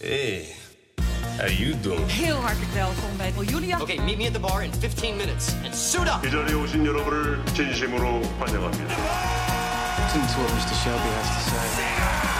Hey, how you doing? Heel hartelijk welkom bij Julia. Okay, meet me at the bar in 15 minutes and suit up. 이 자리에 오신 여러분을 진심으로 환영합니다. Listen to what Mr. Shelby has to say.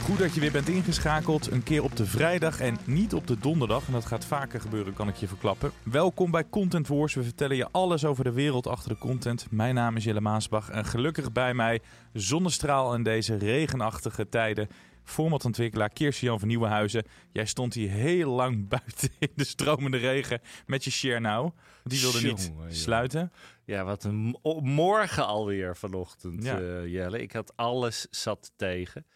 Goed dat je weer bent ingeschakeld. Een keer op de vrijdag en niet op de donderdag. En dat gaat vaker gebeuren, kan ik je verklappen. Welkom bij Content Wars. We vertellen je alles over de wereld achter de content. Mijn naam is Jelle Maasbach. En gelukkig bij mij zonnestraal in deze regenachtige tijden. Formatontwikkelaar Kirsten-Jan van Nieuwenhuizen. Jij stond hier heel lang buiten in de stromende regen met je share nou. Die wilde niet Jongen, sluiten. Ja, wat een mo- morgen alweer vanochtend, Ja. eh, Jelle. Ik had alles zat tegen.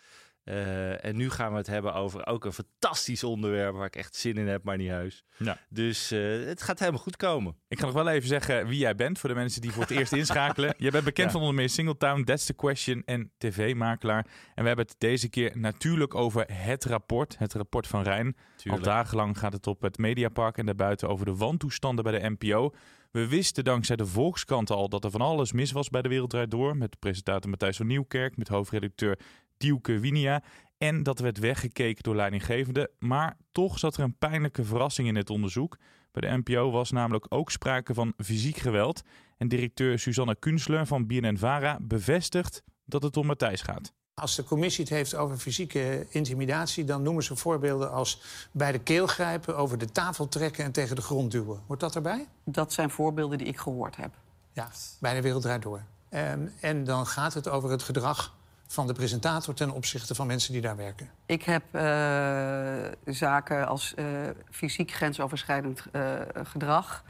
Eh, en nu gaan we het hebben over ook een fantastisch onderwerp waar ik echt zin in heb, maar niet heus. Ja. Dus eh, het gaat helemaal goed komen. Ik ga nog wel even zeggen wie jij bent voor de mensen die voor het eerst inschakelen. Jij bent bekend Ja. van onder meer Singletown, That's the Question en TV-makelaar. En we hebben het deze keer natuurlijk over het rapport, het rapport van Rijn. Tuurlijk. Al dagenlang gaat het op het Mediapark en daarbuiten over de wantoestanden bij de NPO. We wisten dankzij de Volkskrant al dat er van alles mis was bij de Wereld Draait Door. Met presentator Matthijs van Nieuwkerk, met hoofdredacteur Dielke Winia. En dat werd weggekeken door leidinggevende. Maar toch zat er een pijnlijke verrassing in het onderzoek. Bij de NPO was namelijk ook sprake van fysiek geweld. En directeur Susanne Kunstler van BNN-Vara bevestigt dat het om Matthijs gaat. Als de commissie het heeft over fysieke intimidatie, dan noemen ze voorbeelden als bij de keel grijpen, over de tafel trekken en tegen de grond duwen. Wordt dat erbij? Dat zijn voorbeelden die ik gehoord heb. Ja, bij de wereld draait door. Ehm, en dan gaat het over het gedrag van de presentator ten opzichte van mensen die daar werken. Ik heb eh, zaken als eh, fysiek grensoverschrijdend eh, gedrag...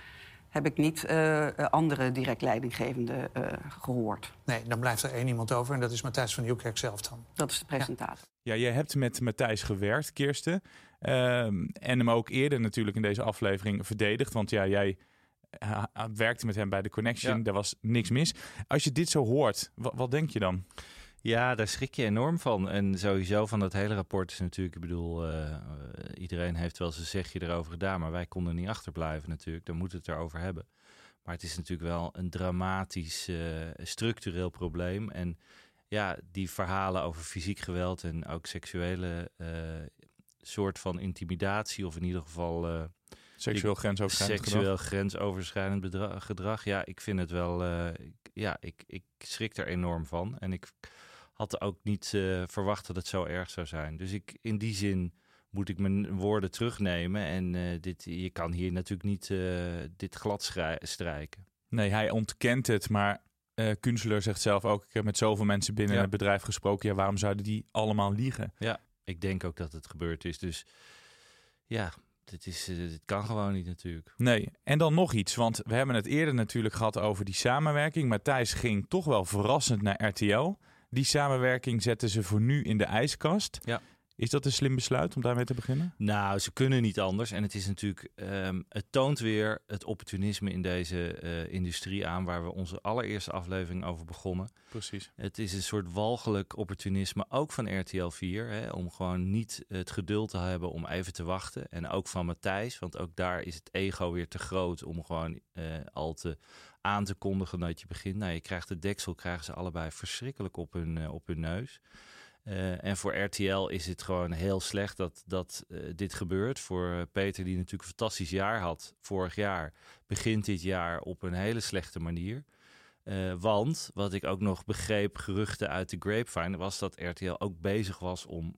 heb ik niet eh, andere direct leidinggevenden eh, gehoord. Nee, dan blijft er één iemand over en dat is Matthijs van Nieuwkerk zelf dan. Dat is de presentator. Ja, jij hebt met Matthijs gewerkt, Kirsten. Ehm, en hem ook eerder natuurlijk in deze aflevering verdedigd. Want ja, jij werkte met hem bij de Connection. Ja. Daar was niks mis. Als je dit zo hoort, wa- wat denk je dan? Ja, daar schrik je enorm van. En sowieso van dat hele rapport is natuurlijk, ik bedoel, eh, iedereen heeft wel zijn zegje erover gedaan, maar wij konden niet achterblijven natuurlijk. Daar moeten we het erover hebben. Maar het is natuurlijk wel een dramatisch eh, structureel probleem. En ja, die verhalen over fysiek geweld en ook seksuele eh, soort van intimidatie, of in ieder geval Seksueel grensoverschrijdend gedrag? seksueel grensoverschrijdend bedra- gedrag. Ja, ik vind het wel. ja, ik, ik schrik er enorm van. En ik had ook niet eh, verwacht dat het zo erg zou zijn. Dus ik, in die zin moet ik mijn woorden terugnemen. En eh, dit, je kan hier natuurlijk niet eh, dit glad strijken. Nee, hij ontkent het, maar eh Kunstler zegt zelf ook... ik heb met zoveel mensen binnen Ja. het bedrijf gesproken... ja, waarom zouden die allemaal liegen? Ik denk ook dat het gebeurd is. Dus ja, dit, is, dit kan gewoon niet natuurlijk. Nee, en dan nog iets, want we hebben het eerder natuurlijk gehad over die samenwerking. Matthijs ging toch wel verrassend naar RTL. Die samenwerking zetten ze voor nu in de ijskast. Ja. Is dat een slim besluit om daarmee te beginnen? Nou, ze kunnen niet anders. En het is natuurlijk, ehm, het toont weer het opportunisme in deze eh, industrie aan, waar we onze allereerste aflevering over begonnen. Precies. Het is een soort walgelijk opportunisme, ook van RTL 4, hè, om gewoon niet het geduld te hebben om even te wachten. En ook van Matthijs, want ook daar is het ego weer te groot om gewoon eh, al te aan te kondigen dat je begint. Nou, je krijgt de deksel, krijgen ze allebei verschrikkelijk op hun, eh, op hun neus. Eh, en voor RTL is het gewoon heel slecht dat, dat eh, dit gebeurt. Voor eh, Peter, die natuurlijk een fantastisch jaar had vorig jaar, begint dit jaar op een hele slechte manier. Want wat ik ook nog begreep, geruchten uit de Grapevine, was dat RTL ook bezig was om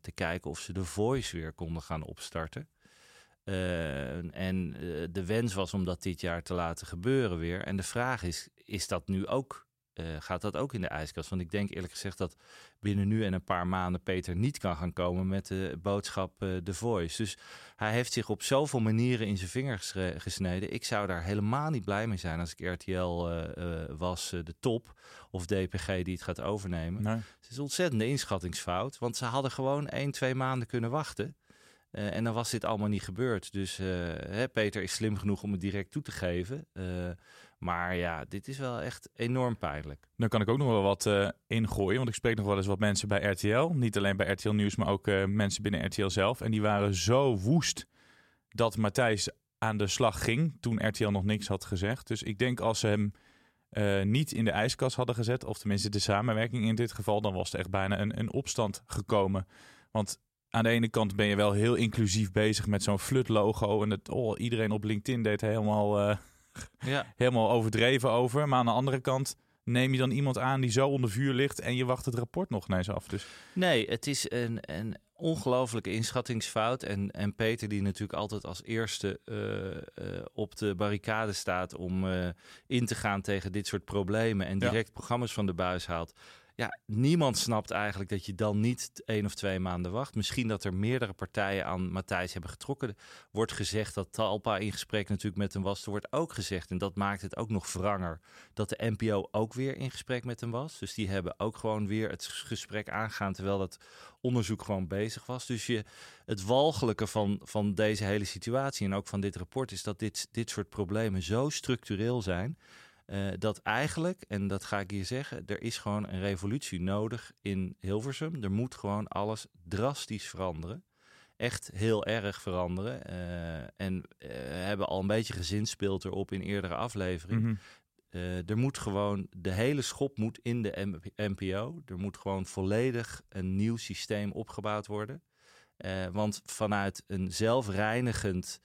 te kijken of ze de Voice weer konden gaan opstarten. En de wens was om dat dit jaar te laten gebeuren weer. En de vraag is, is dat nu ook eh, gaat dat ook in de ijskast. Want ik denk eerlijk gezegd dat binnen nu en een paar maanden Peter niet kan gaan komen met de boodschap uh, The Voice. Dus hij heeft zich op zoveel manieren in zijn vingers gesneden. Ik zou daar helemaal niet blij mee zijn als ik RTL was, de top of DPG die het gaat overnemen. Het is een ontzettende inschattingsfout, want ze hadden gewoon één, twee maanden kunnen wachten. Uh, en dan was dit allemaal niet gebeurd. Dus uh, hè, Peter is slim genoeg om het direct toe te geven. Uh, maar ja, dit is wel echt enorm pijnlijk. Dan kan ik ook nog wel wat ingooien. Want ik spreek nog wel eens wat mensen bij RTL. Niet alleen bij RTL Nieuws, maar ook mensen binnen RTL zelf. En die waren zo woest dat Matthijs aan de slag ging toen RTL nog niks had gezegd. Dus ik denk als ze hem niet in de ijskast hadden gezet, of tenminste de samenwerking in dit geval, dan was er echt bijna een, een opstand gekomen. Want aan de ene kant ben je wel heel inclusief bezig met zo'n flut-logo. En het, oh, iedereen op LinkedIn deed helemaal, uh, ja. helemaal overdreven over. Maar aan de andere kant neem je dan iemand aan die zo onder vuur ligt en je wacht het rapport nog ineens af. Dus... Nee, het is een, een ongelofelijke inschattingsfout. En, en Peter, die natuurlijk altijd als eerste uh, uh, op de barricade staat om uh, in te gaan tegen dit soort problemen en direct ja. programma's van de buis haalt ja, niemand snapt eigenlijk dat je dan niet één of twee maanden wacht. Misschien dat er meerdere partijen aan Matthijs hebben getrokken. Wordt gezegd dat Talpa in gesprek natuurlijk met hem was. Er wordt ook gezegd, en dat maakt het ook nog wranger, dat de NPO ook weer in gesprek met hem was. Dus die hebben ook gewoon weer het gesprek aangaan terwijl dat onderzoek gewoon bezig was. Dus je, het walgelijke van, van deze hele situatie en ook van dit rapport is dat dit, dit soort problemen zo structureel zijn uh, dat eigenlijk, en dat ga ik hier zeggen, er is gewoon een revolutie nodig in Hilversum. Er moet gewoon alles drastisch veranderen. Echt heel erg veranderen. Uh, en uh, hebben al een beetje gezinspeeld erop in eerdere afleveringen. Mm -hmm. er moet gewoon, de hele schop moet in de NPO. Er moet gewoon volledig een nieuw systeem opgebouwd worden. want vanuit een zelfreinigend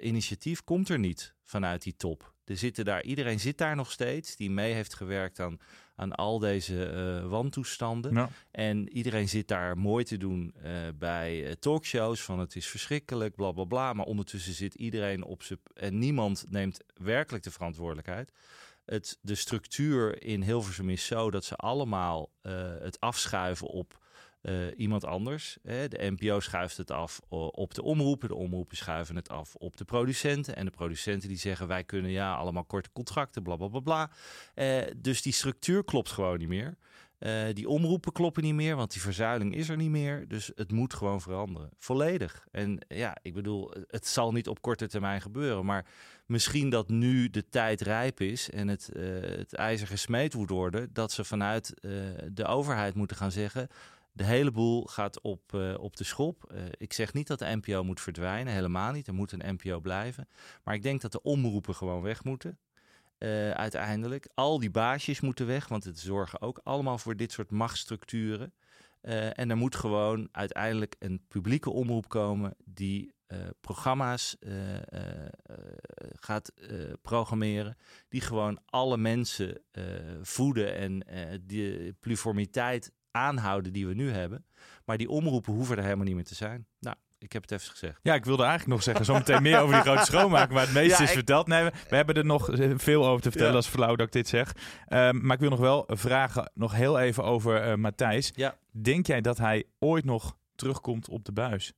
initiatief komt er niet vanuit die top. Er zitten daar, iedereen zit daar nog steeds die mee heeft gewerkt aan, aan al deze uh, wantoestanden. En iedereen zit daar mooi te doen uh, bij uh, talkshows van het is verschrikkelijk, bla bla bla. Maar ondertussen zit iedereen op zijn. En niemand neemt werkelijk de verantwoordelijkheid. Het, de structuur in Hilversum is zo dat ze allemaal het afschuiven op uh, iemand anders. Hè. De NPO schuift het af op de omroepen. De omroepen schuiven het af op de producenten. En de producenten die zeggen wij kunnen ja allemaal korte contracten, bla bla bla. Uh, dus die structuur klopt gewoon niet meer. Uh, die omroepen kloppen niet meer, want die verzuiling is er niet meer. Dus het moet gewoon veranderen. Volledig. En ja, ik bedoel, het zal niet op korte termijn gebeuren. Maar misschien dat nu de tijd rijp is en het, het ijzer gesmeed moet worden. Dat ze vanuit de overheid moeten gaan zeggen de hele boel gaat op, uh, op de schop. Uh, ik zeg niet dat de NPO moet verdwijnen, helemaal niet. Er moet een NPO blijven. Maar ik denk dat de omroepen gewoon weg moeten. Uh, uiteindelijk. Al die baasjes moeten weg, want het zorgen ook allemaal voor dit soort machtsstructuren. en er moet gewoon uiteindelijk een publieke omroep komen die programma's gaat programmeren. Die gewoon alle mensen voeden en die pluriformiteit aanhouden die we nu hebben. Maar die omroepen hoeven er helemaal niet meer te zijn. Nou, ik heb het even gezegd. Ja, ik wilde eigenlijk nog zeggen, zometeen meer over die grote schoonmaken, maar het meeste is verteld. Nee, we, we, hebben er nog veel over te vertellen, als flauw dat ik dit zeg. Um, maar ik wil nog wel vragen, nog heel even over uh, Matthijs. Ja. Denk jij dat hij ooit nog terugkomt op de buis?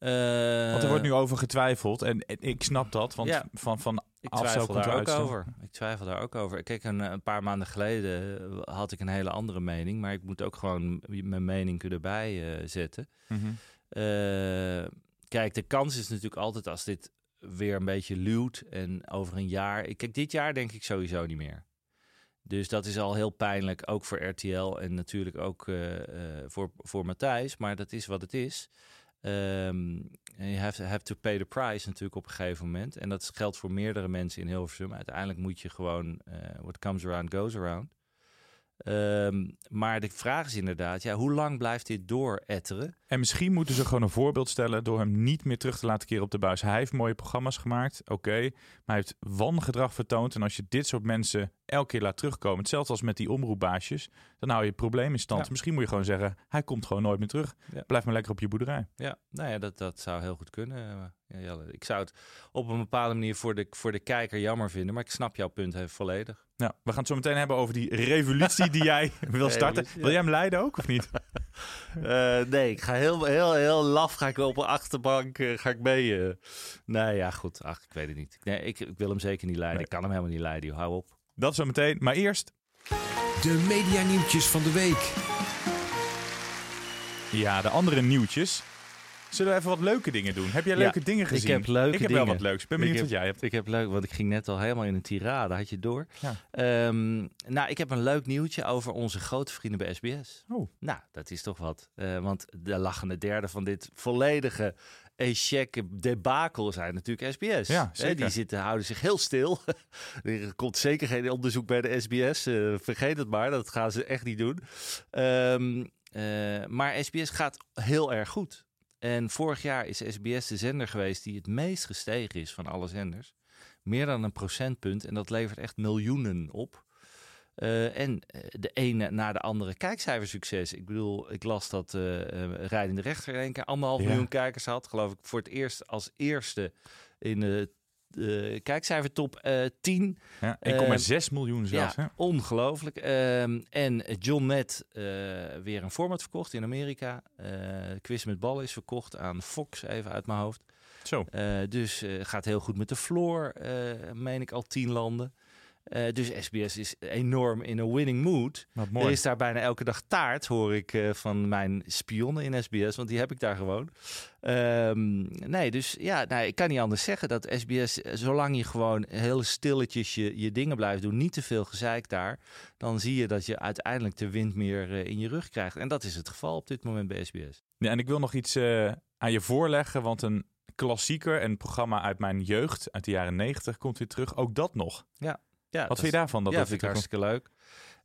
Uh, want er wordt nu over getwijfeld en, en ik snap dat, want ja. van, van ik twijfel daar ook over. Ik twijfel daar ook over. Kijk, een, een, paar maanden geleden had ik een hele andere mening, maar ik moet ook gewoon mijn mening kunnen bijzetten. Uh, mm -hmm. uh, kijk, de kans is natuurlijk altijd als dit weer een beetje luwt en over een jaar. Kijk, dit jaar denk ik sowieso niet meer. Dus dat is al heel pijnlijk, ook voor RTL en natuurlijk ook uh, voor, voor Matthijs. Maar dat is wat het is. Um, je have, have to pay the price natuurlijk op een gegeven moment. En dat geldt voor meerdere mensen in Hilversum. Uiteindelijk moet je gewoon, uh, what comes around goes around. Um, maar de vraag is inderdaad, ja, hoe lang blijft dit dooretteren? En misschien moeten ze gewoon een voorbeeld stellen door hem niet meer terug te laten keren op de buis. Hij heeft mooie programma's gemaakt, oké, maar hij heeft wangedrag vertoond. En als je dit soort mensen elke keer laat terugkomen, hetzelfde als met die omroepbaasjes, dan hou je het probleem in stand. Ja. Misschien moet je gewoon zeggen, hij komt gewoon nooit meer terug. Ja. Blijf maar lekker op je boerderij. Ja, nou ja, dat, dat zou heel goed kunnen. Ja, ik zou het op een bepaalde manier voor de, voor de kijker jammer vinden, maar ik snap jouw punt even volledig. Ja, we gaan het zo meteen hebben over die revolutie die jij wil starten. Wil jij hem leiden ook of niet? Eh, nee, ik ga heel, heel, heel laf ga ik op een achterbank eh, ga ik mee. eh. nee, ja, goed. Ach, ik weet het niet. Nee, ik, ik wil hem zeker niet leiden. Nee. Ik kan hem helemaal niet leiden. joh. Hou op. Dat zo meteen. Maar eerst, De medianieuwtjes van de week. ja, de andere nieuwtjes. Zullen we even wat leuke dingen doen? Heb jij Ja, leuke dingen ik gezien? heb leuke Ik heb wel wat leuks. Ik ben Ik benieuwd heb- wat jij hebt. Ik heb leuk, want ik ging net al helemaal in een tirade. Had je het door? Ja. Ehm, nou, ik heb een leuk nieuwtje over onze grote vrienden bij SBS. Oh. Nou, dat is toch wat. Eh, want de lachende derde van dit volledige échec debakel zijn natuurlijk SBS. Ja, zeker. die zitten, houden zich heel stil. er komt zeker geen onderzoek bij de SBS. eh, vergeet het maar, dat gaan ze echt niet doen. Ehm, eh, maar SBS gaat heel erg goed. En vorig jaar is SBS de zender geweest die het meest gestegen is van alle zenders. Meer dan een procentpunt. En dat levert echt miljoenen op. Eh, en eh, de ene na de andere kijkcijfersucces. Ik bedoel, ik las dat eh, Rijdende Rechter in één keer anderhalf Ja. miljoen kijkers had. Geloof ik voor het eerst als eerste in de eh, kijkcijfertop eh 10. Ja, Ehm, 1,6 miljoen zelfs. Ja, hè? ongelooflijk. Ehm, en John Net weer een format verkocht in Amerika. Quiz met ballen is verkocht aan Fox, even uit mijn hoofd. Zo. Dus gaat heel goed met de floor, meen ik al tien landen. Eh, dus SBS is enorm in een winning mood. Wat mooi. Er is daar bijna elke dag taart, hoor ik eh, van mijn spionnen in SBS, want die heb ik daar gewoon. Ehm, nee, dus ja, nou, ik kan niet anders zeggen dat SBS, eh, zolang je gewoon heel stilletjes je, je dingen blijft doen, niet te veel gezeik daar, dan zie je dat je uiteindelijk de wind meer in je rug krijgt. En dat is het geval op dit moment bij SBS. Ja, en ik wil nog iets aan je voorleggen, want een klassieker, een programma uit mijn jeugd, uit de jaren 90, komt weer terug. Ook dat nog. Ja, ja, Wat vind je daarvan? Dat ja, dat vind ik hartstikke leuk.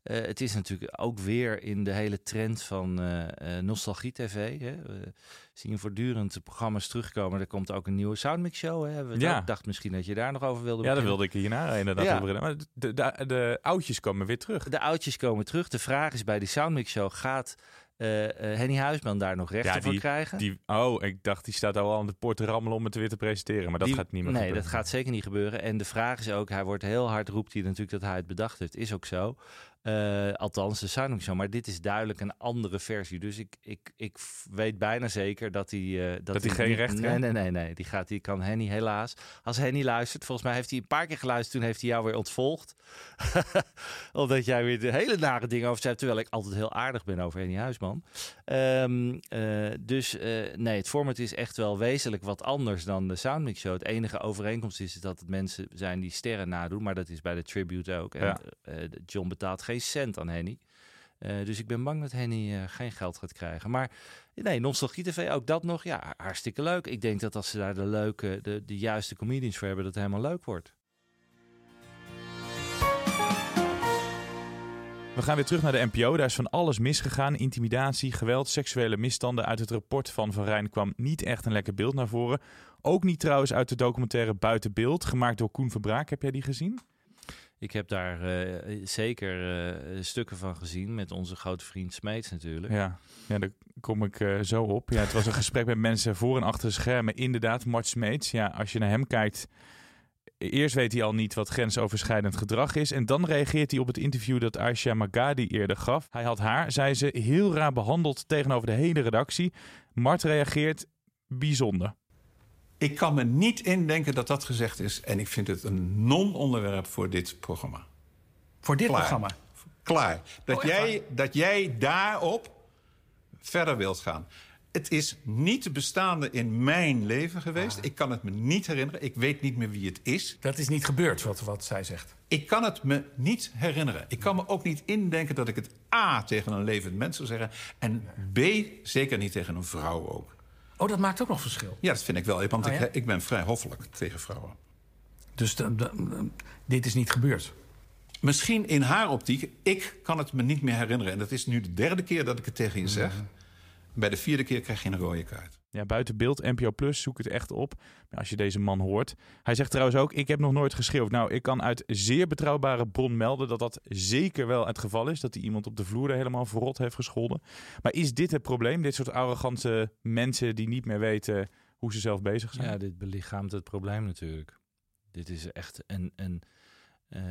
Eh, het is natuurlijk ook weer in de hele trend van eh, eh, nostalgie-tv. Hè. We zien voortdurend de programma's terugkomen. Er komt ook een nieuwe Soundmix Show. Hè. We Ja. dacht misschien dat je daar nog over wilde Ja, daar beginnen. wilde ik hierna inderdaad Ja. over. Maar de, de, de oudjes komen weer terug. De oudjes komen terug. De vraag is bij die Soundmix Show, gaat Henny Huisman daar nog rechten voor die, krijgen? die, oh, ik dacht die staat al aan de poort te rammelen om het weer te presenteren. Maar dat Die- gaat niet meer Nee, gebeuren. dat gaat zeker niet gebeuren. En de vraag is ook, hij wordt heel hard, roept hij natuurlijk dat hij het bedacht heeft. Is ook zo. Eh, althans, de Soundmix Show. Maar dit is duidelijk een andere versie. Dus ik, ik, ik weet bijna zeker dat hij... eh, Dat hij geen recht Nee, krijgt? nee, nee. nee. Die, gaat, die kan Henny helaas. Als Henny luistert, volgens mij heeft hij een paar keer geluisterd. Toen heeft hij jou weer ontvolgd. Omdat jij weer de hele nare dingen over zei. Terwijl ik altijd heel aardig ben over Henny Huisman. Ehm, eh, dus nee, het format is echt wel wezenlijk wat anders dan de Soundmix Show. Het enige overeenkomst is dat het mensen zijn die sterren nadoen. Maar dat is bij de tribute ook. En Ja. John betaalt geen cent aan Henny. Eh, dus ik ben bang dat Henny eh, geen geld gaat krijgen. Maar nee, Nostalgie TV, ook dat nog. Ja, hartstikke leuk. Ik denk dat als ze daar de leuke, de, de juiste comedians voor hebben, dat het helemaal leuk wordt. We gaan weer terug naar de NPO. Daar is van alles misgegaan. Intimidatie, geweld, seksuele misstanden. Uit het rapport van Van Rijn kwam niet echt een lekker beeld naar voren. Ook niet trouwens uit de documentaire Buiten Beeld, gemaakt door Koen Verbraak. Heb jij die gezien? Ik heb daar eh, zeker eh, stukken van gezien met onze grote vriend Smeets natuurlijk. Ja, ja daar kom ik eh, zo op. Ja, het was een gesprek met mensen voor en achter de schermen. Inderdaad, Mart Smeets. Ja, als je naar hem kijkt... Eerst weet hij al niet wat grensoverschrijdend gedrag is. En dan reageert hij op het interview dat Aisha Magadi eerder gaf. Hij had haar, zei ze, heel raar behandeld tegenover de hele redactie. Mart reageert bijzonder. Ik kan me niet indenken dat dat gezegd is. En ik vind het een non-onderwerp voor dit programma. Voor dit Klaar. programma? Klaar. Dat, Oh, jij, dat jij daarop verder wilt gaan. Het is niet bestaande in mijn leven geweest. Ik kan het me niet herinneren. Ik weet niet meer wie het is. Dat is niet gebeurd, wat, wat zij zegt. Ik kan het me niet herinneren. Ik kan me ook niet indenken dat ik het A tegen een levend mens zou zeggen... en B zeker niet tegen een vrouw ook. Oh, dat maakt ook nog verschil. Ja, dat vind ik wel. Want Oh, ik, ja? ik ben vrij hoffelijk tegen vrouwen. Dus de- de- dit is niet gebeurd. Misschien in haar optiek. Ik kan het me niet meer herinneren. En dat is nu de derde keer dat ik het tegen je zeg. Bij de vierde keer krijg je een rode kaart. Ja, buiten beeld, NPO Plus, zoek het echt op. Als je deze man hoort. Hij zegt trouwens ook, ik heb nog nooit geschreeuwd. Nou, ik kan uit zeer betrouwbare bron melden dat dat zeker wel het geval is. Dat hij iemand op de vloer er helemaal verrot heeft gescholden. Maar is dit het probleem? Dit soort arrogante mensen die niet meer weten hoe ze zelf bezig zijn. Ja, dit belichaamt het probleem natuurlijk. Dit is echt een, een eh,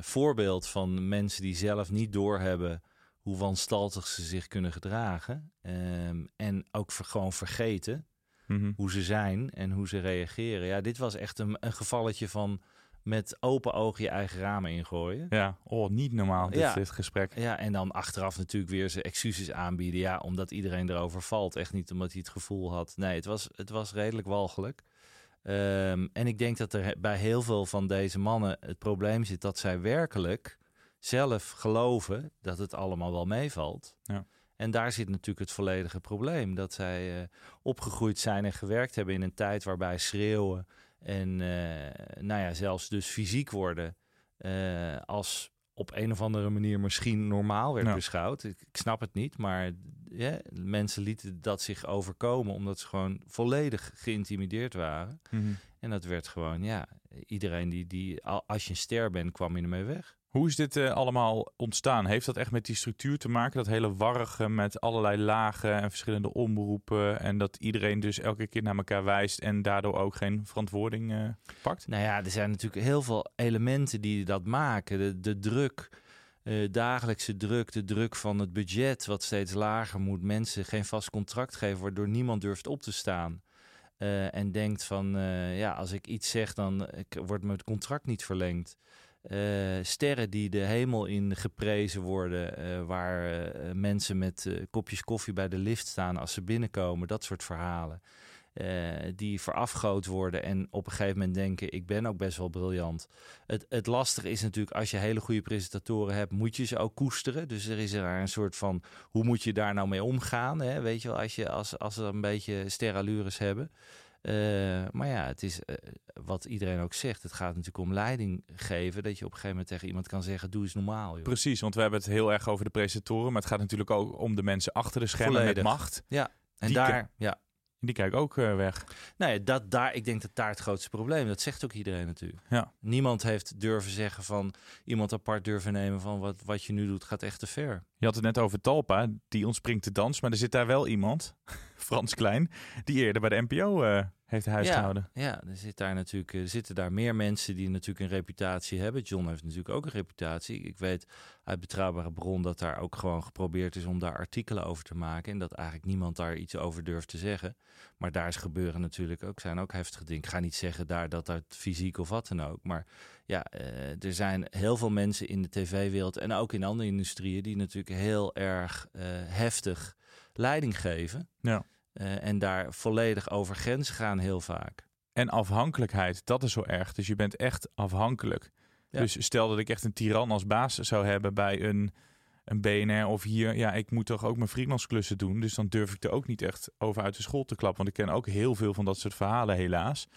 voorbeeld van mensen die zelf niet doorhebben hoe wanstaltig ze zich kunnen gedragen. Ehm, en ook ver- gewoon vergeten Mhm. hoe ze zijn en hoe ze reageren. Ja, dit was echt een, een gevalletje van met open ogen je eigen ramen ingooien. Ja, oh, niet normaal dit, Ja. dit gesprek. Ja, en dan achteraf natuurlijk weer zijn excuses aanbieden. Ja, omdat iedereen erover valt. Echt niet omdat hij het gevoel had. Nee, het was, het was redelijk walgelijk. Ehm, en ik denk dat er bij heel veel van deze mannen het probleem zit dat zij werkelijk zelf geloven dat het allemaal wel meevalt. Ja. En daar zit natuurlijk het volledige probleem. Dat zij eh, opgegroeid zijn en gewerkt hebben in een tijd waarbij schreeuwen en eh, nou ja, zelfs dus fysiek worden eh, als op een of andere manier misschien normaal werd Ja. beschouwd. Ik, ik snap het niet, maar mensen lieten dat zich overkomen omdat ze gewoon volledig geïntimideerd waren. Mhm. En dat werd gewoon, ja, iedereen die, die al- als je een ster bent, kwam je ermee weg. Hoe is dit eh, allemaal ontstaan? Heeft dat echt met die structuur te maken? Dat hele warrige met allerlei lagen en verschillende omroepen. En dat iedereen dus elke keer naar elkaar wijst en daardoor ook geen verantwoording eh, pakt? Nou ja, er zijn natuurlijk heel veel elementen die dat maken. De, druk, eh, dagelijkse druk, de druk van het budget wat steeds lager moet. Mensen geen vast contract geven, waardoor niemand durft op te staan. En denkt van, ja, als ik iets zeg, dan wordt mijn contract niet verlengd. Eh, sterren die de hemel in geprezen worden, eh, waar eh, mensen met kopjes koffie bij de lift staan als ze binnenkomen, dat soort verhalen. Die verafgoot worden en op een gegeven moment denken: ik ben ook best wel briljant. Het, het lastige is natuurlijk, als je hele goede presentatoren hebt, moet je ze ook koesteren. Dus er is er een soort van: hoe moet je daar nou mee omgaan? Hè? Weet je wel, als, je, als, als ze een beetje sterallures hebben. Eh, maar ja, het is eh, wat iedereen ook zegt. Het gaat natuurlijk om leiding geven. Dat je op een gegeven moment tegen iemand kan zeggen: doe eens normaal. Joh. Precies, want we hebben het heel erg over de presentatoren. Maar het gaat natuurlijk ook om de mensen achter de schermen Volledig. met macht. Ja, en Die daar, ja. Die kijken ook eh, weg. Nou ja, dat, daar, ik denk dat daar het grootste probleem. Dat zegt ook iedereen natuurlijk. Ja. Niemand heeft durven zeggen van iemand apart durven nemen van wat, wat je nu doet gaat echt te ver. Je had het net over Talpa, die ontspringt de dans. Maar er zit daar wel iemand, Frans Klein, die eerder bij de NPO eh, heeft huis ja. Ja, er, zit daar natuurlijk, er zitten daar meer mensen die natuurlijk een reputatie hebben. John heeft natuurlijk ook een reputatie. Ik weet uit betrouwbare bron dat daar ook gewoon geprobeerd is om daar artikelen over te maken. En dat eigenlijk niemand daar iets over durft te zeggen. Maar daar is gebeuren natuurlijk ook, zijn ook heftige dingen. Ik ga niet zeggen daar dat dat fysiek of wat dan ook. Maar ja, eh, er zijn heel veel mensen in de tv-wereld en ook in andere industrieën die natuurlijk heel erg eh, heftig leiding geven. Ja. Eh, en daar volledig over grenzen gaan heel vaak. En afhankelijkheid, dat is zo erg. Dus je bent echt afhankelijk. Ja. Dus stel dat ik echt een tiran als baas zou hebben bij een, een BNR of hier. Ja, ik moet toch ook mijn freelance klussen doen. Dus dan durf ik er ook niet echt over uit de school te klappen. Want ik ken ook heel veel van dat soort verhalen helaas.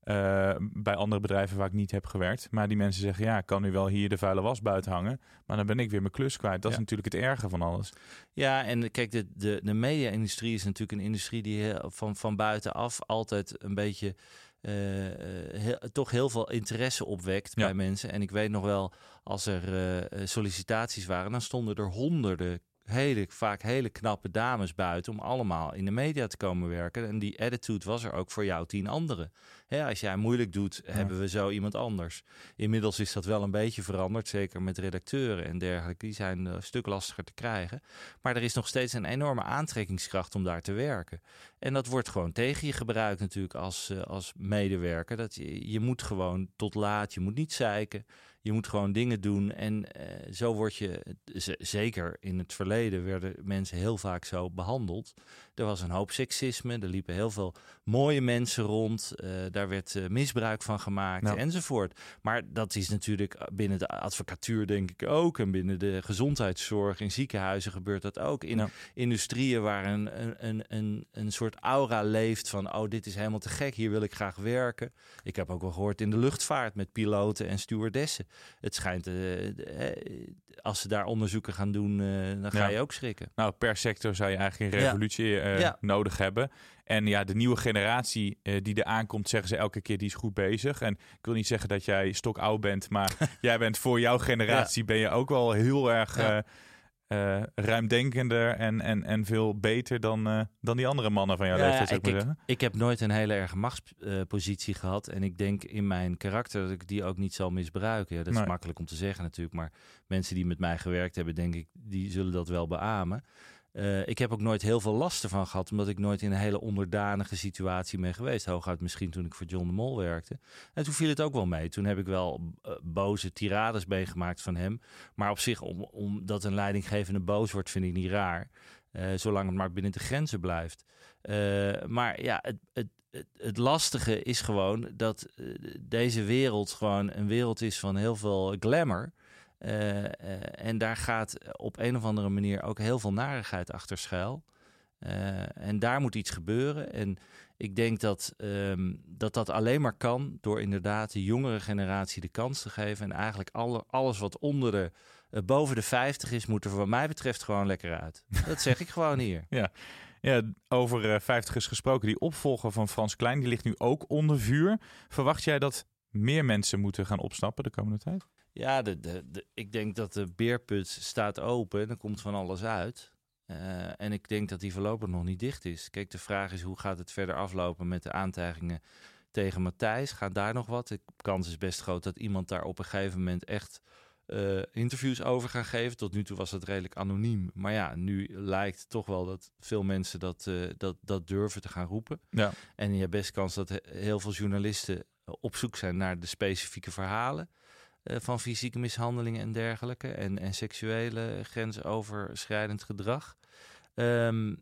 Eh, bij andere bedrijven waar ik niet heb gewerkt. Maar die mensen zeggen, ja, ik kan nu wel hier de vuile was buiten hangen. Maar dan ben ik weer mijn klus kwijt. Dat is natuurlijk het erge van alles. Ja, en kijk, de, de, de media-industrie is natuurlijk een industrie die van, van buitenaf altijd een beetje eh, eh, heel- toch heel veel interesse opwekt Ja. bij mensen. En ik weet nog wel, als er sollicitaties waren, dan stonden er honderden hele, vaak hele knappe dames buiten om allemaal in de media te komen werken. En die attitude was er ook voor jou tien anderen. Hè, als jij moeilijk doet, hebben we zo iemand anders. Inmiddels is dat wel een beetje veranderd, zeker met redacteuren en dergelijke. Die zijn eh, een stuk lastiger te krijgen. Maar er is nog steeds een enorme aantrekkingskracht om daar te werken. En dat wordt gewoon tegen je gebruikt natuurlijk als, eh, als medewerker. Dat je, je moet gewoon tot laat, je moet niet zeiken. Je moet gewoon dingen doen. En eh, zo word je, zeker in het verleden werden mensen heel vaak zo behandeld. Er was een hoop seksisme, er liepen heel veel mooie mensen rond. daar werd eh, misbruik van gemaakt enzovoort. Maar dat is natuurlijk binnen de advocatuur denk ik ook. En binnen de gezondheidszorg, in ziekenhuizen gebeurt dat ook. In industrieën waar een, een, een, een, soort aura leeft van... oh, dit is helemaal te gek, hier wil ik graag werken. Ik heb ook wel gehoord in de luchtvaart met piloten en stewardessen. Het schijnt, eh, eh, als ze daar onderzoeken gaan doen, eh, dan ga Ja. je ook schrikken. Nou, per sector zou je eigenlijk een Ja. revolutie eh, Ja. nodig hebben. En ja, de nieuwe generatie eh, die er aankomt, zeggen ze elke keer, die is goed bezig. En ik wil niet zeggen dat jij stokoud bent, maar jij bent voor jouw generatie ben je ook wel heel erg eh, uh, ruimdenkender en, en, en veel beter dan, dan die andere mannen van jouw ja, leeftijd, zou ik, ik, ik, heb nooit een hele erge machtspositie gehad. En ik denk in mijn karakter dat ik die ook niet zal misbruiken. Ja, dat is makkelijk om te zeggen natuurlijk. Maar mensen die met mij gewerkt hebben, denk ik, die zullen dat wel beamen. Uh, ik heb ook nooit heel veel last ervan gehad, omdat ik nooit in een hele onderdanige situatie ben geweest. Hooguit misschien toen ik voor John de Mol werkte. En toen viel het ook wel mee. Toen heb ik wel uh, boze tirades meegemaakt van hem. Maar op zich, omdat om, een leidinggevende boos wordt, vind ik niet raar. Uh, zolang het maar binnen de grenzen blijft. maar ja, het, het, het, het, lastige is gewoon dat deze wereld gewoon een wereld is van heel veel glamour. Uh, uh, en daar gaat op een of andere manier ook heel veel narigheid achter schuil. Uh, en daar moet iets gebeuren. En ik denk dat, um, dat dat alleen maar kan door inderdaad de jongere generatie de kans te geven. En eigenlijk alle, alles wat onder de, boven de 50 is, moet er wat mij betreft gewoon lekker uit. Dat zeg ik gewoon hier. Ja. Ja, over 50 is gesproken. Die opvolger van Frans Klein, die ligt nu ook onder vuur. Verwacht jij dat meer mensen moeten gaan opstappen de komende tijd? Ja, de, de, ik denk dat de beerput staat open. Er komt van alles uit. Uh, en ik denk dat die voorlopig nog niet dicht is. Kijk, de vraag is hoe gaat het verder aflopen met de aantijgingen tegen Matthijs? Gaat daar nog wat? De kans is best groot dat iemand daar op een gegeven moment echt uh, interviews over gaat geven. Tot nu toe was het redelijk anoniem. Maar ja, nu lijkt toch wel dat veel mensen dat, uh, dat, dat durven te gaan roepen. Ja. En je hebt best kans dat heel veel journalisten op zoek zijn naar de specifieke verhalen. Uh, van fysieke mishandelingen en dergelijke. En, en seksuele grensoverschrijdend gedrag. Um, uh,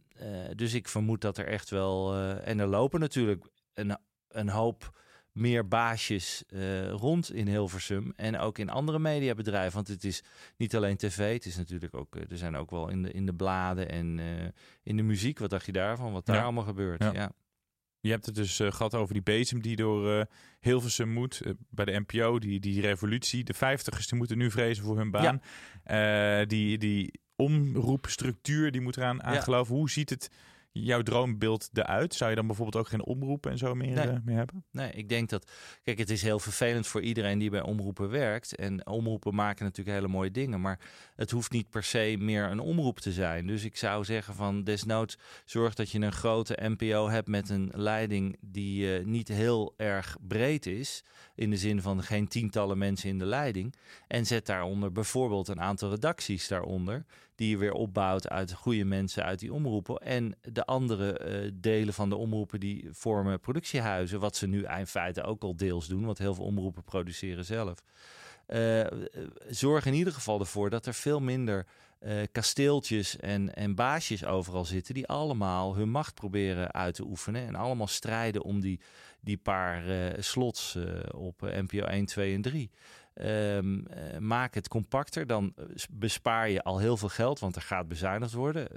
dus ik vermoed dat er echt wel. Uh, en er lopen natuurlijk een, een hoop meer baasjes rond in Hilversum. En ook in andere mediabedrijven. Want het is niet alleen tv. Het is natuurlijk ook. er zijn ook wel in de, in de bladen en in de muziek. Wat dacht je daarvan? Wat daar ja. allemaal gebeurt. ja. ja. Je hebt het dus uh, gehad over die bezem die door uh, Hilversum moet. Uh, bij de NPO, die, die revolutie. De vijftigers die moeten nu vrezen voor hun baan. Ja. die, die omroepstructuur die moet eraan aangeloven. Ja. Hoe ziet het jouw droombeeld eruit? Zou je dan bijvoorbeeld ook geen omroepen en zo meer, nee. uh, meer hebben? Nee, ik denk dat... Kijk, het is heel vervelend voor iedereen die bij omroepen werkt. En omroepen maken natuurlijk hele mooie dingen. Maar het hoeft niet per se meer een omroep te zijn. Dus ik zou zeggen van desnoods zorg dat je een grote NPO hebt met een leiding die uh, niet heel erg breed is. In de zin van geen tientallen mensen in de leiding. En zet daaronder bijvoorbeeld een aantal redacties daaronder die je weer opbouwt uit goede mensen uit die omroepen. En de andere uh, delen van de omroepen die vormen productiehuizen, wat ze nu in feite ook al deels doen, want heel veel omroepen produceren zelf. Uh, zorg in ieder geval ervoor dat er veel minder uh, kasteeltjes en, en baasjes overal zitten, die allemaal hun macht proberen uit te oefenen en allemaal strijden om die, die paar slots op NPO 1, 2 en 3. Um, uh, maak het compacter, dan bespaar je al heel veel geld, want er gaat bezuinigd worden.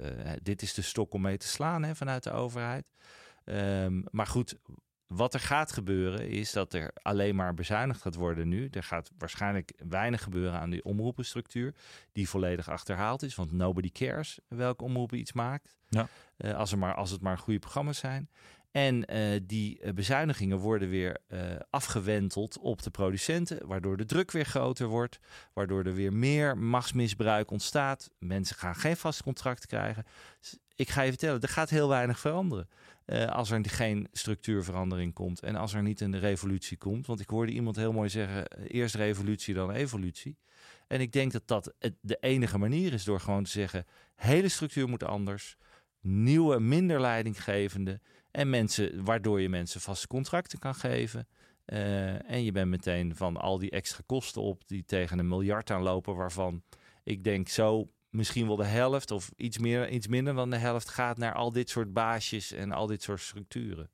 Dit is de stok om mee te slaan hè, vanuit de overheid. Um, maar goed, wat er gaat gebeuren is dat er alleen maar bezuinigd gaat worden nu. Er gaat waarschijnlijk weinig gebeuren aan die omroepenstructuur, die volledig achterhaald is, want nobody cares welke omroep iets maakt. Ja. Uh, als, er maar, als het maar goede programma's zijn. En uh, die uh, bezuinigingen worden weer uh, afgewenteld op de producenten, waardoor de druk weer groter wordt, waardoor er weer meer machtsmisbruik ontstaat. Mensen gaan geen vast contract krijgen. Ik ga je vertellen, er gaat heel weinig veranderen. als er geen structuurverandering komt en als er niet een revolutie komt. Want ik hoorde iemand heel mooi zeggen: eerst revolutie, dan evolutie. En ik denk dat dat de enige manier is door gewoon te zeggen: hele structuur moet anders. Nieuwe, minder leidinggevende en mensen, waardoor je mensen vaste contracten kan geven. Uh, en je bent meteen van al die extra kosten op die tegen een miljard aanlopen, waarvan ik denk zo misschien wel de helft of iets, meer, iets minder dan de helft gaat naar al dit soort baasjes en al dit soort structuren.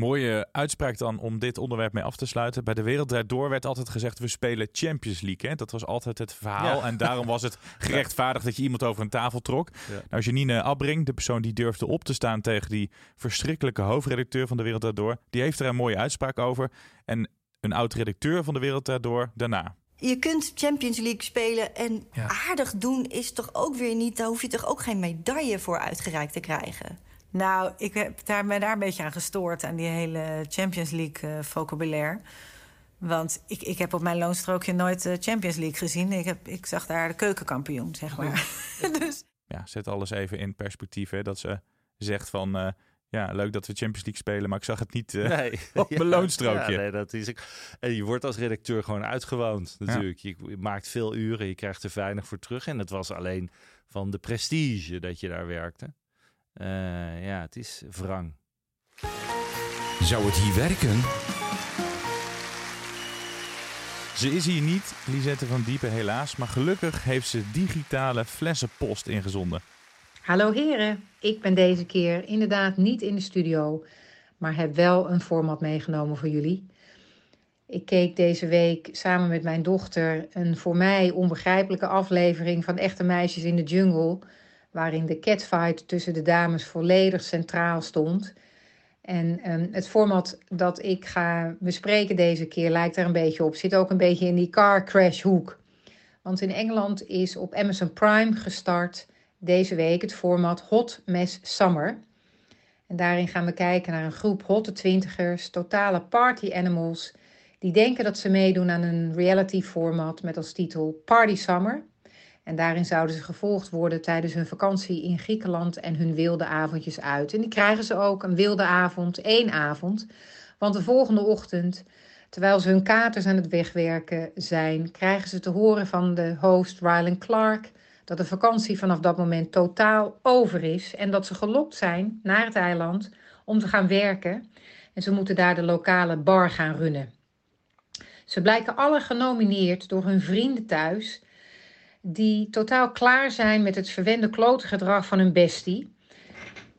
Mooie uitspraak dan om dit onderwerp mee af te sluiten. Bij de Wereld Door werd altijd gezegd, we spelen Champions League. Hè? Dat was altijd het verhaal. Ja. En daarom was het gerechtvaardigd dat je iemand over een tafel trok. Ja. Nou, Janine Abbring, de persoon die durfde op te staan tegen die verschrikkelijke hoofdredacteur van de Wereld Door, die heeft er een mooie uitspraak over. En een oud-redacteur van de Wereld Door daarna. Je kunt Champions League spelen en ja. aardig doen is toch ook weer niet... daar hoef je toch ook geen medaille voor uitgereikt te krijgen? Nou, ik heb daar, me daar een beetje aan gestoord, aan die hele Champions League uh, vocabulaire. Want ik, ik heb op mijn loonstrookje nooit de Champions League gezien. Ik, heb, ik zag daar de keukenkampioen, zeg maar. dus Ja, zet alles even in perspectief. Hè, dat ze zegt van, eh, ja, leuk dat we Champions League spelen, maar ik zag het niet eh, Nee. op Ja, mijn loonstrookje. Ja, nee, dat is, en je wordt als redacteur gewoon uitgewoond natuurlijk. Je, je maakt veel uren, je krijgt er weinig voor terug. En het was alleen van de prestige dat je daar werkte. Eh, ja, het is wrang. Zou het hier werken? Ze is hier niet, Lisette van Diepen helaas, maar gelukkig heeft ze digitale flessenpost ingezonden. Hallo heren, ik ben deze keer inderdaad niet in de studio, maar heb wel een format meegenomen voor jullie. Ik keek deze week samen met mijn dochter een voor mij onbegrijpelijke aflevering van Echte Meisjes in de Jungle, waarin de catfight tussen de dames volledig centraal stond. En ehm, het format dat ik ga bespreken deze keer lijkt er een beetje op. Zit ook een beetje in die car crash hoek. Want in Engeland is op Amazon Prime gestart deze week het format Hot Mess Summer. En daarin gaan we kijken naar een groep hotte twintigers, totale party animals, die denken dat ze meedoen aan een reality format met als titel Party Summer. En daarin zouden ze gevolgd worden tijdens hun vakantie in Griekenland en hun wilde avondjes uit. En die krijgen ze ook een wilde avond, één avond. Want de volgende ochtend, terwijl ze hun katers aan het wegwerken zijn, krijgen ze te horen van de host Rylan Clark dat de vakantie vanaf dat moment totaal over is en dat ze gelokt zijn naar het eiland om te gaan werken. En ze moeten daar de lokale bar gaan runnen. Ze blijken alle genomineerd door hun vrienden thuis, die totaal klaar zijn met het verwende klote gedrag van hun bestie.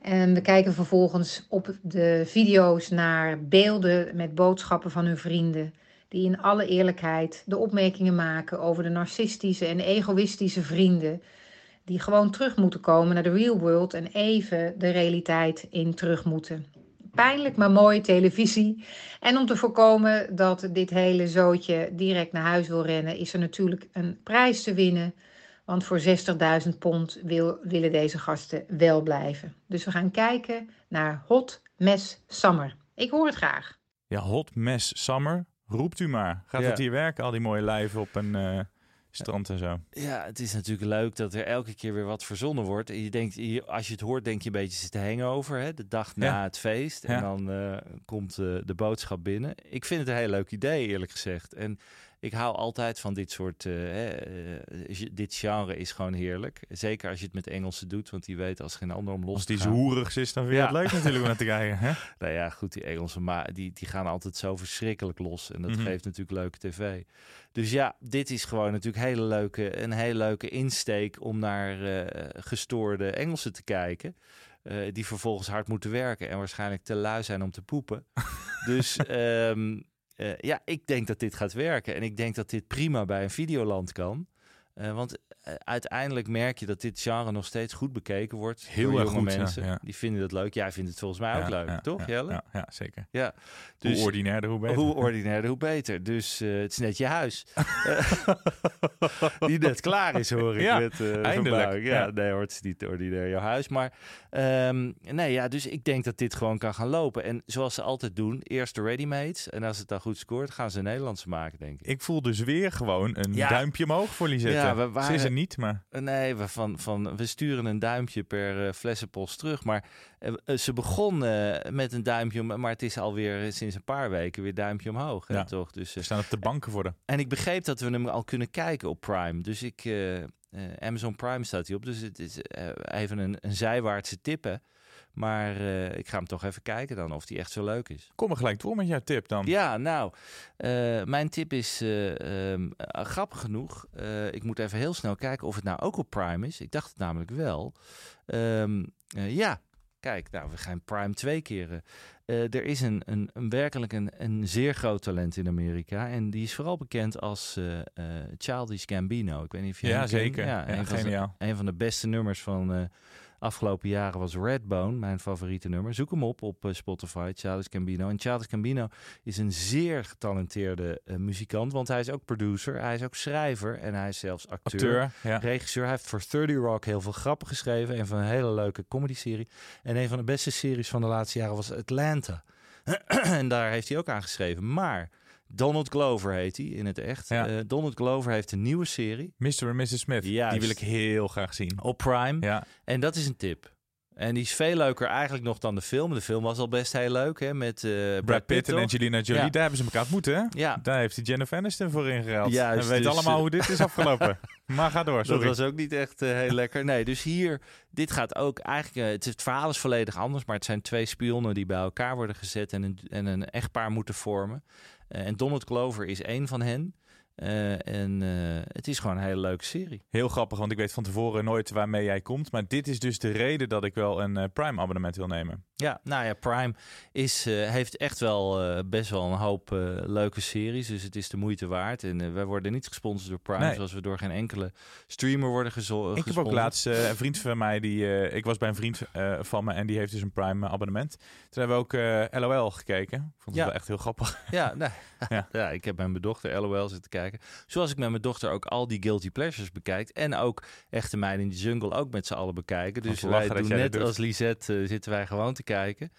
En we kijken vervolgens op de video's naar beelden met boodschappen van hun vrienden, die in alle eerlijkheid de opmerkingen maken over de narcistische en egoïstische vrienden, die gewoon terug moeten komen naar de real world en even de realiteit in terug moeten. Pijnlijk, maar mooie televisie. En om te voorkomen dat dit hele zootje direct naar huis wil rennen, is er natuurlijk een prijs te winnen. Want voor 60.000 pond wil, willen deze gasten wel blijven. Dus we gaan kijken naar Hot Mess Summer. Ik hoor het graag. Ja, Hot Mess Summer, roept u maar. Gaat Ja. het hier werken, al die mooie lijven op een eh, strand en zo? Ja, het is natuurlijk leuk dat er elke keer weer wat verzonnen wordt. En je denkt, je- als je het hoort, denk je een beetje te hangover, hè? De dag na Ja. het feest. En Ja. dan eh, komt eh, de boodschap binnen. Ik vind het een heel leuk idee, eerlijk gezegd. En ik hou altijd van dit soort... eh, hè, eh, ge- dit genre is gewoon heerlijk. Zeker als je het met Engelsen doet, want die weten als geen ander om los Als te die zo gaan. hoerig is, dan vind je het leuk natuurlijk om naar te kijken. Hè? Nou ja, goed, die Engelsen, maar die, die gaan altijd zo verschrikkelijk los. En dat Mhm. geeft natuurlijk leuke tv. Dus ja, dit is gewoon natuurlijk hele leuke, een hele leuke insteek om naar eh, gestoorde Engelsen te kijken. eh, die vervolgens hard moeten werken en waarschijnlijk te lui zijn om te poepen. dus ehm, eh, ja, ik denk dat dit gaat werken. En ik denk dat dit prima bij een videoland kan. Eh, want eh, uiteindelijk merk je dat dit genre nog steeds goed bekeken wordt. Heel door erg goed, mensen. ja. Die vinden het leuk. Jij vindt het volgens mij ook Ja, leuk, toch, ja, Jelle? Ja, ja, zeker. Ja. Hoe ordinairder, hoe beter. Hoe ordinairder, hoe beter. Dus eh, het is net je huis. Die net klaar is, hoor ik. Met, eh, eindelijk. Ja, nee hoor, het is niet ordinair jouw huis. Maar ehm, nee, ja, dus ik denk dat dit gewoon kan gaan lopen. En zoals ze altijd doen, eerst de ready-mades. En als het dan goed scoort, gaan ze een Nederlandse maken, denk ik. Ik voel dus weer gewoon een duimpje omhoog voor Lisette. Ja, we waren- niet, maar... Nee, we, van, van, we sturen een duimpje per eh, flessenpost terug. Maar eh, eh, ze begon eh, met een duimpje, om- maar het is alweer eh, sinds een paar weken weer duimpje omhoog. Hè, toch? Dus, We staan op de banken voor de... En ik begreep dat we hem al kunnen kijken op Prime. Dus ik, eh, eh, Amazon Prime staat hij op. Dus het is eh, even een, een zijwaartse tippen. Maar eh, ik ga hem toch even kijken dan of die echt zo leuk is. Kom maar gelijk door met jouw tip dan. Ja, nou, eh, mijn tip is eh, ehm, eh, grappig genoeg. ik moet even heel snel kijken of het nou ook op Prime is. Ik dacht het namelijk wel. Eh, ja, kijk, nou, we gaan Prime twee keren. Er is een, een, een werkelijk een, een zeer groot talent in Amerika. En die is vooral bekend als eh, Childish Gambino. Ik weet niet of je Ja, zeker. Ja, een, van een van de beste nummers van afgelopen jaren was Redbone, mijn favoriete nummer. Zoek hem op op eh, Spotify, Childish Gambino. En Childish Gambino is een zeer getalenteerde eh, muzikant, want hij is ook producer, hij is ook schrijver en hij is zelfs acteur, Acteur, ja. regisseur. Hij heeft voor 30 Rock heel veel grappen geschreven en van een hele leuke comedy-serie. En een van de beste series van de laatste jaren was Atlanta. en daar heeft hij ook aan geschreven. Maar Donald Glover heet hij in het echt. Ja. Eh, Donald Glover heeft een nieuwe serie. Mr. en Mrs. Smith. Juist. Die wil ik heel graag zien. Op Prime. Ja. En dat is een tip. En die is veel leuker eigenlijk nog dan de film. De film was al best heel leuk, hè? Met eh, Brad, Brad Pitt en? Angelina Jolie, Ja. daar hebben ze elkaar ontmoet, hè? Ja. Daar heeft hij Jennifer Aniston voor ingeruild. Juist, en we weten dus, allemaal eh, hoe dit is afgelopen. maar ga door, sorry. Dat was ook niet echt heel lekker. Nee, dus hier, dit gaat ook eigenlijk, het, het verhaal is volledig anders, maar het zijn twee spionnen die bij elkaar worden gezet en een, en een echtpaar moeten vormen. Eh, en Donald Glover is één van hen. Eh, en eh, het is gewoon een hele leuke serie. Heel grappig, want ik weet van tevoren nooit waarmee jij komt. Maar dit is dus de reden dat ik wel een eh, Prime-abonnement wil nemen. Ja, nou ja, Prime is, heeft echt wel best wel een hoop leuke series. Dus het is de moeite waard. En wij worden niet gesponsord door Prime, Nee. zoals we door geen enkele streamer worden gezo- Ik heb ook gesponsord. laatst een vriend van mij, die, ik was bij een vriend van me en die heeft dus een Prime-abonnement. Toen hebben we ook LOL gekeken. Vond het Ja. wel echt heel grappig. Ja, nou, Ja. ja. ik heb met mijn dochter LOL zitten kijken. Zoals ik met mijn dochter ook al die guilty pleasures bekijk. En ook Echte Meiden in de Jungle ook met z'n allen bekijken. Dus wij doen net als Lisette eh, zitten wij gewoon te kijken.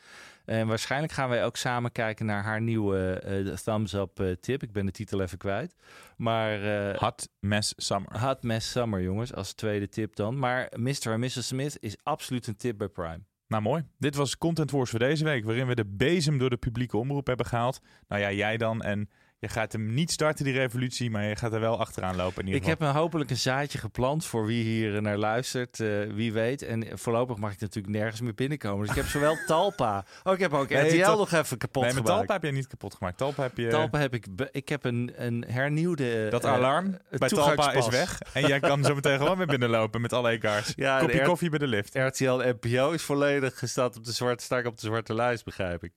En waarschijnlijk gaan wij ook samen kijken naar haar nieuwe eh, thumbs up eh, tip. Ik ben de titel even kwijt. Maar, eh, Hot Mess Summer. Hot Mess Summer, jongens, als tweede tip dan. Maar Mr. en Mrs. Smith is absoluut een tip bij Prime. Nou, mooi. Dit was Content Wars voor deze week, waarin we de bezem door de publieke omroep hebben gehaald. Nou ja, jij dan. En je gaat hem niet starten, die revolutie, maar je gaat er wel achteraan lopen. In ieder Ik heb me hopelijk een zaadje geplant voor wie hier naar luistert. eh, wie weet. En voorlopig mag ik natuurlijk nergens meer binnenkomen. Dus ik heb zowel Talpa. Oh, ik heb ook Nee, RTL nog even kapot Nee, met gemaakt. Talpa heb je niet kapot gemaakt. Talpa heb je... Talpa heb ik. Ik heb een, een hernieuwde. Dat eh, alarm eh, bij Talpa is weg. En jij kan zo meteen gewoon weer binnenlopen met alle e-cards. Ja, Kopje koffie bij de lift. RTL NPO is volledig gestaat op de zwarte, sta op de zwarte lijst, begrijp ik.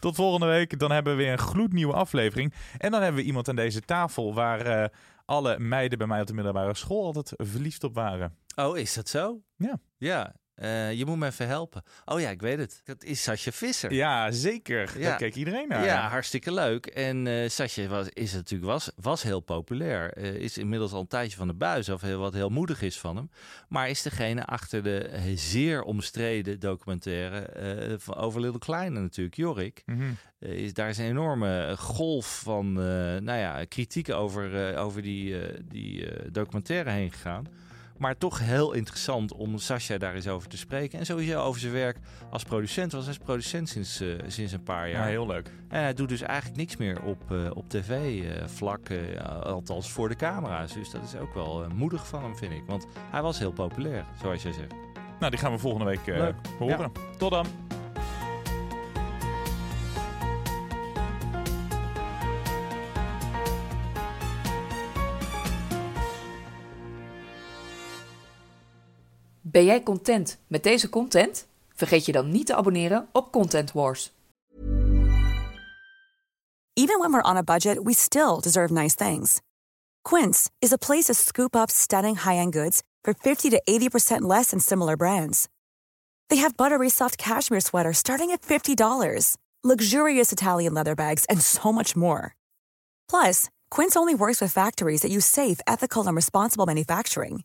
Tot volgende week. Dan hebben we weer een gloednieuwe aflevering. En dan hebben we iemand aan deze tafel waar eh, alle meiden bij mij op de middelbare school altijd verliefd op waren. Oh, is dat zo? Ja. Ja. Eh, je moet me even helpen. Oh ja, ik weet het. Dat is Sascha Visser. Ja, zeker. Daar keek iedereen naar. Ja, hartstikke leuk. En eh Sascha was, is natuurlijk, was, was heel populair. Eh, is inmiddels al een tijdje van de buis af, heel- wat heel moedig is van hem. Maar is degene achter de zeer omstreden documentaire van, over Little Kleine natuurlijk, Jorik. Mhm. Is, daar is een enorme golf van nou ja, kritiek over, over die, die documentaire heen gegaan. Maar toch heel interessant om Sascha daar eens over te spreken. En sowieso over zijn werk als producent. Want hij is producent sinds, eh, sinds een paar jaar. Ja, heel leuk. En hij doet dus eigenlijk niks meer op, eh, op tv-vlak. althans voor de camera's. Dus dat is ook wel eh, moedig van hem, vind ik. Want hij was heel populair, zoals jij zegt. Nou, die gaan we volgende week eh, horen. Tot dan. Ben jij content met deze content? Vergeet je dan niet te abonneren op Content Wars. Even when we're on a budget, we still deserve nice things. Quince is a place to scoop up stunning high-end goods for 50 to 80% less than similar brands. They have buttery soft cashmere sweaters starting at $50, luxurious Italian leather bags, and so much more. Plus, Quince only works with factories that use safe, ethical, and responsible manufacturing.